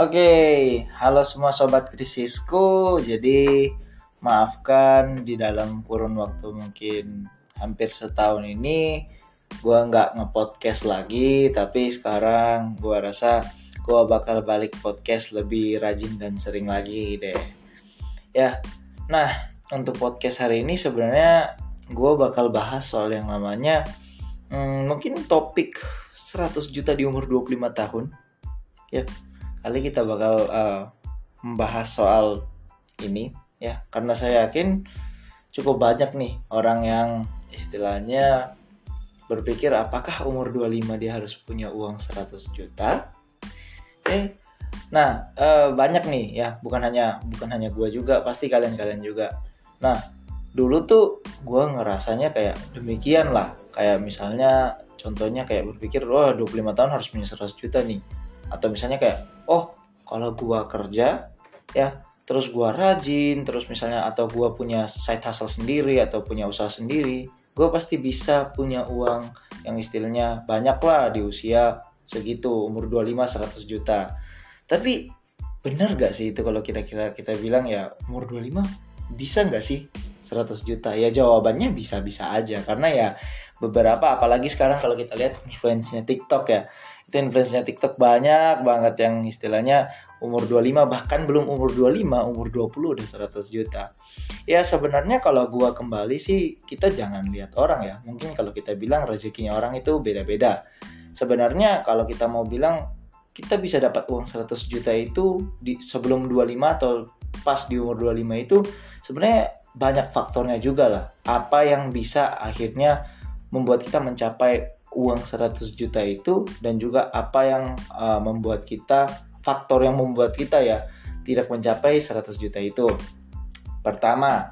Oke, halo semua sobat krisisku. Jadi maafkan di dalam kurun waktu mungkin hampir setahun ini gua nggak ngepodcast lagi, tapi sekarang gua rasa gua bakal balik podcast lebih rajin dan sering lagi deh. Ya, nah untuk podcast hari ini sebenarnya gua bakal bahas soal yang namanya hmm, mungkin topik 100 juta di umur 25 tahun. Ya, kali kita bakal uh, membahas soal ini. Ya karena saya yakin cukup banyak nih orang yang istilahnya berpikir apakah umur 25 dia harus punya uang 100 juta. Oke. Nah uh, banyak nih ya. Bukan hanya bukan hanya gue juga pasti kalian-kalian juga. Nah dulu tuh gue ngerasanya kayak demikian lah. Kayak misalnya contohnya kayak berpikir wah oh, 25 tahun harus punya 100 juta nih atau misalnya kayak oh kalau gua kerja ya terus gua rajin terus misalnya atau gua punya side hustle sendiri atau punya usaha sendiri gua pasti bisa punya uang yang istilahnya banyak lah di usia segitu umur 25 100 juta. Tapi benar gak sih itu kalau kira-kira kita bilang ya umur 25 bisa nggak sih 100 juta? Ya jawabannya bisa-bisa aja karena ya beberapa apalagi sekarang kalau kita lihat influence-nya TikTok ya itu influence-nya TikTok banyak banget yang istilahnya umur 25 bahkan belum umur 25 umur 20 udah 100 juta. Ya sebenarnya kalau gua kembali sih kita jangan lihat orang ya. Mungkin kalau kita bilang rezekinya orang itu beda-beda. Sebenarnya kalau kita mau bilang kita bisa dapat uang 100 juta itu di sebelum 25 atau pas di umur 25 itu sebenarnya banyak faktornya juga lah. Apa yang bisa akhirnya membuat kita mencapai uang 100 juta itu dan juga apa yang uh, membuat kita faktor yang membuat kita ya tidak mencapai 100 juta itu. Pertama,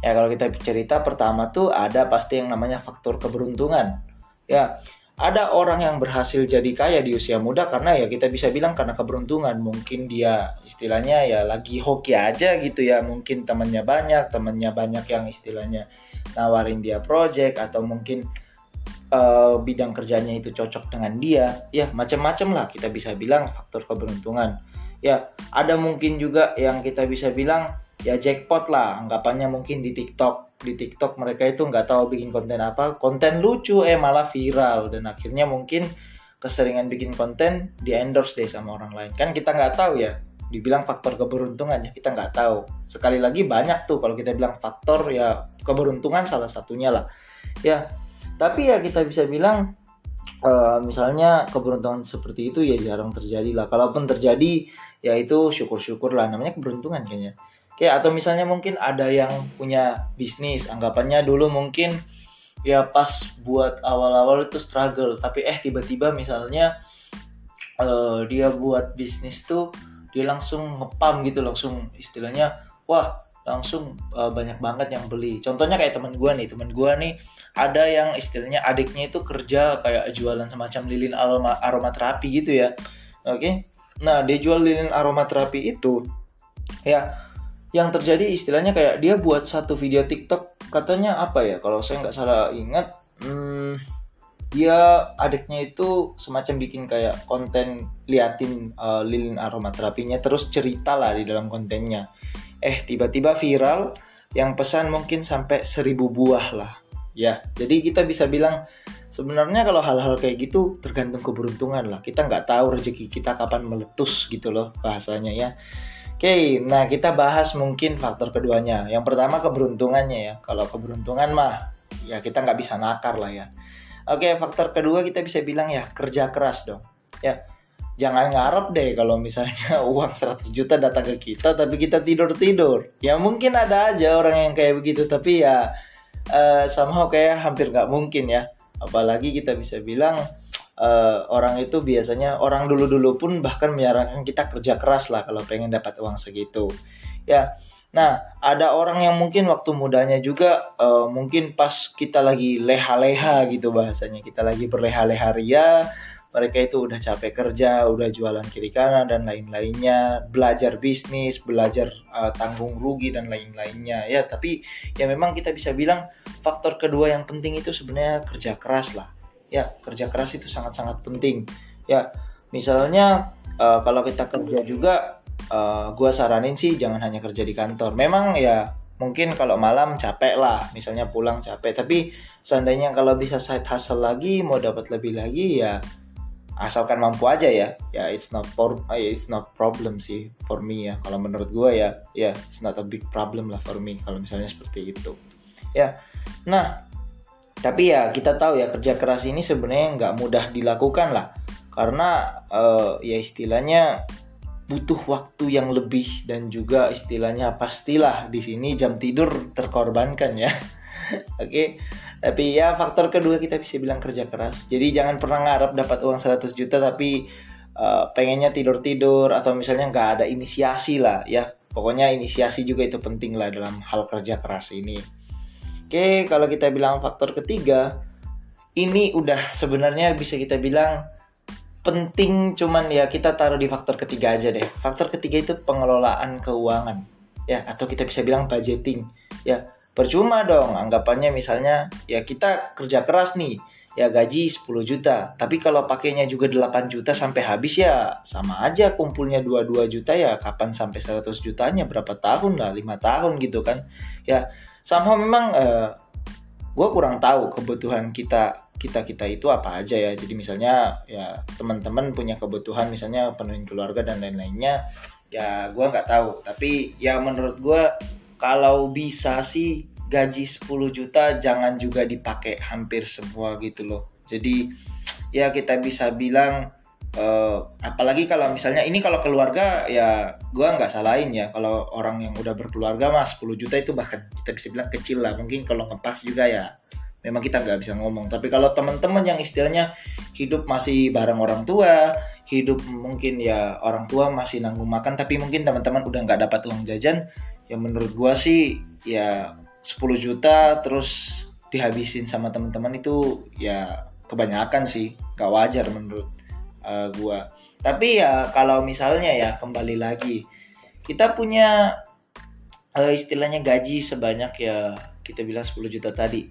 ya kalau kita cerita pertama tuh ada pasti yang namanya faktor keberuntungan. Ya, ada orang yang berhasil jadi kaya di usia muda karena ya kita bisa bilang karena keberuntungan. Mungkin dia istilahnya ya lagi hoki aja gitu ya. Mungkin temannya banyak, temannya banyak yang istilahnya nawarin dia project atau mungkin uh, bidang kerjanya itu cocok dengan dia ya macam-macam lah kita bisa bilang faktor keberuntungan. Ya ada mungkin juga yang kita bisa bilang ya jackpot lah anggapannya mungkin di TikTok. Di TikTok mereka itu nggak tahu bikin konten apa konten lucu eh malah viral. Dan akhirnya mungkin keseringan bikin konten di endorse deh sama orang lain. Kan kita nggak tahu ya dibilang faktor keberuntungan ya kita nggak tahu. Sekali lagi banyak tuh kalau kita bilang faktor ya keberuntungan salah satunya lah. Ya tapi ya kita bisa bilang uh, misalnya keberuntungan seperti itu ya jarang terjadi lah. Kalaupun terjadi ya itu syukur-syukur lah. Namanya keberuntungan kayaknya. Oke atau misalnya mungkin ada yang punya bisnis. Anggapannya dulu mungkin ya pas buat awal-awal itu struggle. Tapi eh tiba-tiba misalnya uh, dia buat bisnis tuh dia langsung ngepam gitu. Langsung istilahnya wah langsung uh, banyak banget yang beli. Contohnya kayak teman gue nih, teman gue nih ada yang istilahnya adiknya itu kerja kayak jualan semacam lilin aroma aromaterapi gitu ya. Oke. Okay? Nah, dia jual lilin aromaterapi itu ya yang terjadi istilahnya kayak dia buat satu video TikTok katanya apa ya? Kalau saya nggak salah ingat hmm, dia adiknya itu semacam bikin kayak konten liatin uh, lilin aromaterapinya terus cerita lah di dalam kontennya eh tiba-tiba viral yang pesan mungkin sampai seribu buah lah ya jadi kita bisa bilang sebenarnya kalau hal-hal kayak gitu tergantung keberuntungan lah kita nggak tahu rezeki kita kapan meletus gitu loh bahasanya ya Oke, nah kita bahas mungkin faktor keduanya. Yang pertama keberuntungannya ya. Kalau keberuntungan mah ya kita nggak bisa nakar lah ya. Oke, faktor kedua kita bisa bilang ya kerja keras dong. Ya, jangan ngarep deh kalau misalnya uang 100 juta datang ke kita tapi kita tidur-tidur. Ya mungkin ada aja orang yang kayak begitu tapi ya uh, somehow kayak hampir nggak mungkin ya. Apalagi kita bisa bilang uh, orang itu biasanya orang dulu-dulu pun bahkan menyarankan kita kerja keras lah kalau pengen dapat uang segitu. Ya. Nah, ada orang yang mungkin waktu mudanya juga uh, mungkin pas kita lagi leha-leha gitu bahasanya. Kita lagi berleha-leha ria, mereka itu udah capek kerja, udah jualan kiri kanan dan lain-lainnya, belajar bisnis, belajar uh, tanggung rugi dan lain-lainnya. Ya, tapi ya memang kita bisa bilang faktor kedua yang penting itu sebenarnya kerja keras lah. Ya, kerja keras itu sangat-sangat penting. Ya, misalnya uh, kalau kita kerja juga uh, gue saranin sih jangan hanya kerja di kantor memang ya mungkin kalau malam capek lah misalnya pulang capek tapi seandainya kalau bisa side hustle lagi mau dapat lebih lagi ya asalkan mampu aja ya. Ya it's not for it's not problem sih for me ya. Kalau menurut gue ya ya it's not a big problem lah for me kalau misalnya seperti itu. Ya nah tapi ya kita tahu ya kerja keras ini sebenarnya nggak mudah dilakukan lah. Karena uh, ya istilahnya butuh waktu yang lebih dan juga istilahnya pastilah di sini jam tidur terkorbankan ya. Oke. Okay? Tapi ya faktor kedua kita bisa bilang kerja keras. Jadi jangan pernah ngarep dapat uang 100 juta tapi uh, pengennya tidur-tidur atau misalnya nggak ada inisiasi lah ya. Pokoknya inisiasi juga itu penting lah dalam hal kerja keras ini. Oke, okay, kalau kita bilang faktor ketiga, ini udah sebenarnya bisa kita bilang penting cuman ya kita taruh di faktor ketiga aja deh. Faktor ketiga itu pengelolaan keuangan. Ya, atau kita bisa bilang budgeting. Ya, percuma dong anggapannya misalnya ya kita kerja keras nih ya gaji 10 juta. Tapi kalau pakainya juga 8 juta sampai habis ya sama aja kumpulnya 22 juta ya kapan sampai 100 jutanya berapa tahun lah 5 tahun gitu kan. Ya sama memang uh, eh, gue kurang tahu kebutuhan kita kita kita itu apa aja ya. Jadi misalnya ya teman-teman punya kebutuhan misalnya penuhin keluarga dan lain-lainnya ya gue nggak tahu. Tapi ya menurut gue kalau bisa sih gaji 10 juta jangan juga dipakai hampir semua gitu loh. Jadi ya kita bisa bilang uh, apalagi kalau misalnya ini kalau keluarga ya gue nggak salahin ya. Kalau orang yang udah berkeluarga mas 10 juta itu bahkan kita bisa bilang kecil lah. Mungkin kalau ngepas juga ya memang kita nggak bisa ngomong. Tapi kalau teman-teman yang istilahnya hidup masih bareng orang tua hidup mungkin ya orang tua masih nanggung makan tapi mungkin teman-teman udah nggak dapat uang jajan ya menurut gua sih ya 10 juta terus dihabisin sama teman-teman itu ya kebanyakan sih. Gak wajar menurut uh, gua. Tapi ya kalau misalnya ya kembali lagi kita punya uh, istilahnya gaji sebanyak ya kita bilang 10 juta tadi.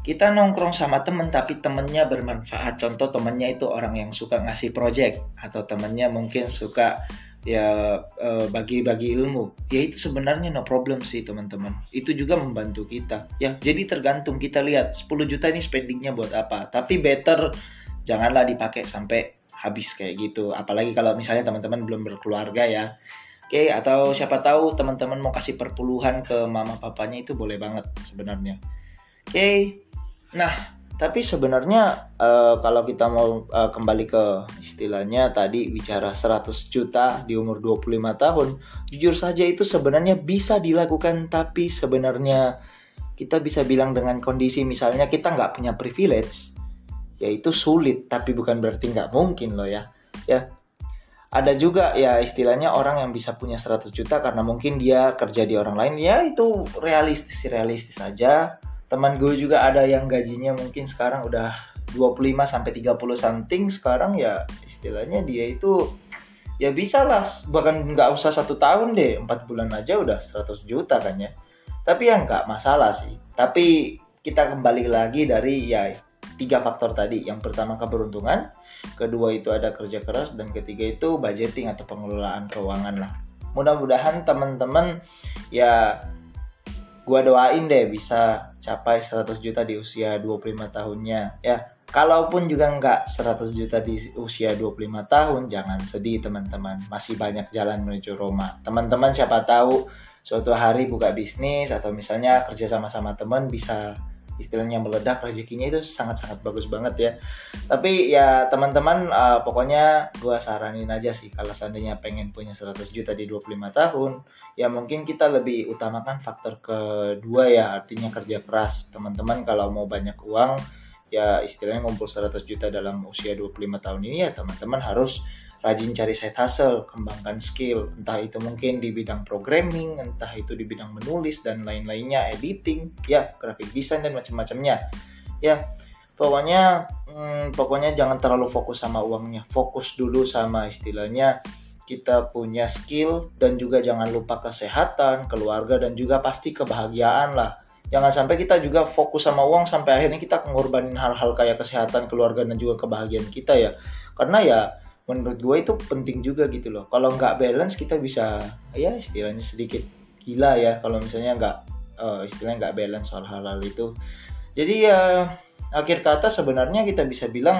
Kita nongkrong sama temen tapi temennya bermanfaat. Contoh temennya itu orang yang suka ngasih project atau temennya mungkin suka ya eh, bagi-bagi ilmu. Ya itu sebenarnya no problem sih teman-teman. Itu juga membantu kita. Ya jadi tergantung. Kita lihat 10 juta ini spendingnya buat apa? Tapi better janganlah dipakai sampai habis kayak gitu. Apalagi kalau misalnya teman-teman belum berkeluarga ya. Oke, atau siapa tahu teman-teman mau kasih perpuluhan ke mama papanya itu boleh banget sebenarnya. Oke, Nah, tapi sebenarnya uh, kalau kita mau uh, kembali ke istilahnya tadi bicara 100 juta di umur 25 tahun, jujur saja itu sebenarnya bisa dilakukan tapi sebenarnya kita bisa bilang dengan kondisi misalnya kita nggak punya privilege, yaitu sulit tapi bukan berarti nggak mungkin loh ya. Ya, ada juga ya istilahnya orang yang bisa punya 100 juta karena mungkin dia kerja di orang lain ya itu realistis realistis saja teman gue juga ada yang gajinya mungkin sekarang udah 25 sampai 30 something. Sekarang ya istilahnya dia itu ya bisa lah. Bahkan nggak usah satu tahun deh. Empat bulan aja udah 100 juta kan ya. Tapi ya nggak masalah sih. Tapi kita kembali lagi dari ya tiga faktor tadi. Yang pertama keberuntungan kedua itu ada kerja keras dan ketiga itu budgeting atau pengelolaan keuangan lah. Mudah-mudahan teman-teman ya gua doain deh bisa capai 100 juta di usia 25 tahunnya. Ya kalaupun juga nggak 100 juta di usia 25 tahun jangan sedih teman-teman. Masih banyak jalan menuju Roma. Teman-teman siapa tahu suatu hari buka bisnis atau misalnya kerja sama-sama teman bisa istilahnya meledak rezekinya itu sangat-sangat bagus banget ya. Tapi ya teman-teman uh, pokoknya gue saranin aja sih kalau seandainya pengen punya 100 juta di 25 tahun ya mungkin kita lebih utamakan faktor kedua ya artinya kerja keras. Teman-teman kalau mau banyak uang ya istilahnya ngumpul 100 juta dalam usia 25 tahun ini ya teman-teman harus rajin cari side hustle, kembangkan skill, entah itu mungkin di bidang programming, entah itu di bidang menulis dan lain-lainnya, editing, ya, graphic design dan macam-macamnya. Ya, pokoknya hmm, pokoknya jangan terlalu fokus sama uangnya, fokus dulu sama istilahnya kita punya skill dan juga jangan lupa kesehatan, keluarga dan juga pasti kebahagiaan lah. Jangan sampai kita juga fokus sama uang sampai akhirnya kita mengorbanin hal-hal kayak kesehatan, keluarga dan juga kebahagiaan kita ya. Karena ya menurut gue itu penting juga gitu loh. Kalau nggak balance kita bisa ya istilahnya sedikit gila ya kalau misalnya nggak uh, istilahnya nggak balance soal hal-hal itu. Jadi ya akhir kata sebenarnya kita bisa bilang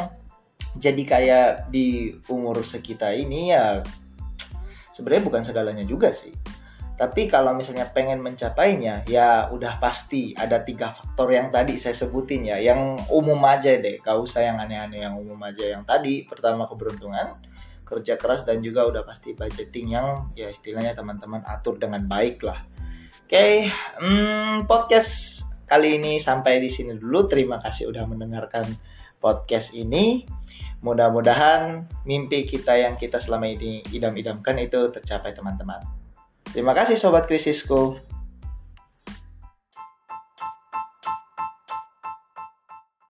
jadi kayak di umur sekitar ini ya sebenarnya bukan segalanya juga sih tapi kalau misalnya pengen mencapainya, ya udah pasti ada tiga faktor yang tadi saya sebutin ya, yang umum aja deh, gak usah yang aneh-aneh, yang umum aja. Yang tadi pertama keberuntungan, kerja keras dan juga udah pasti budgeting yang ya istilahnya teman-teman atur dengan baik lah. Oke, okay, hmm, podcast kali ini sampai di sini dulu. Terima kasih udah mendengarkan podcast ini. Mudah-mudahan mimpi kita yang kita selama ini idam-idamkan itu tercapai teman-teman. Terima kasih Sobat Krisisku.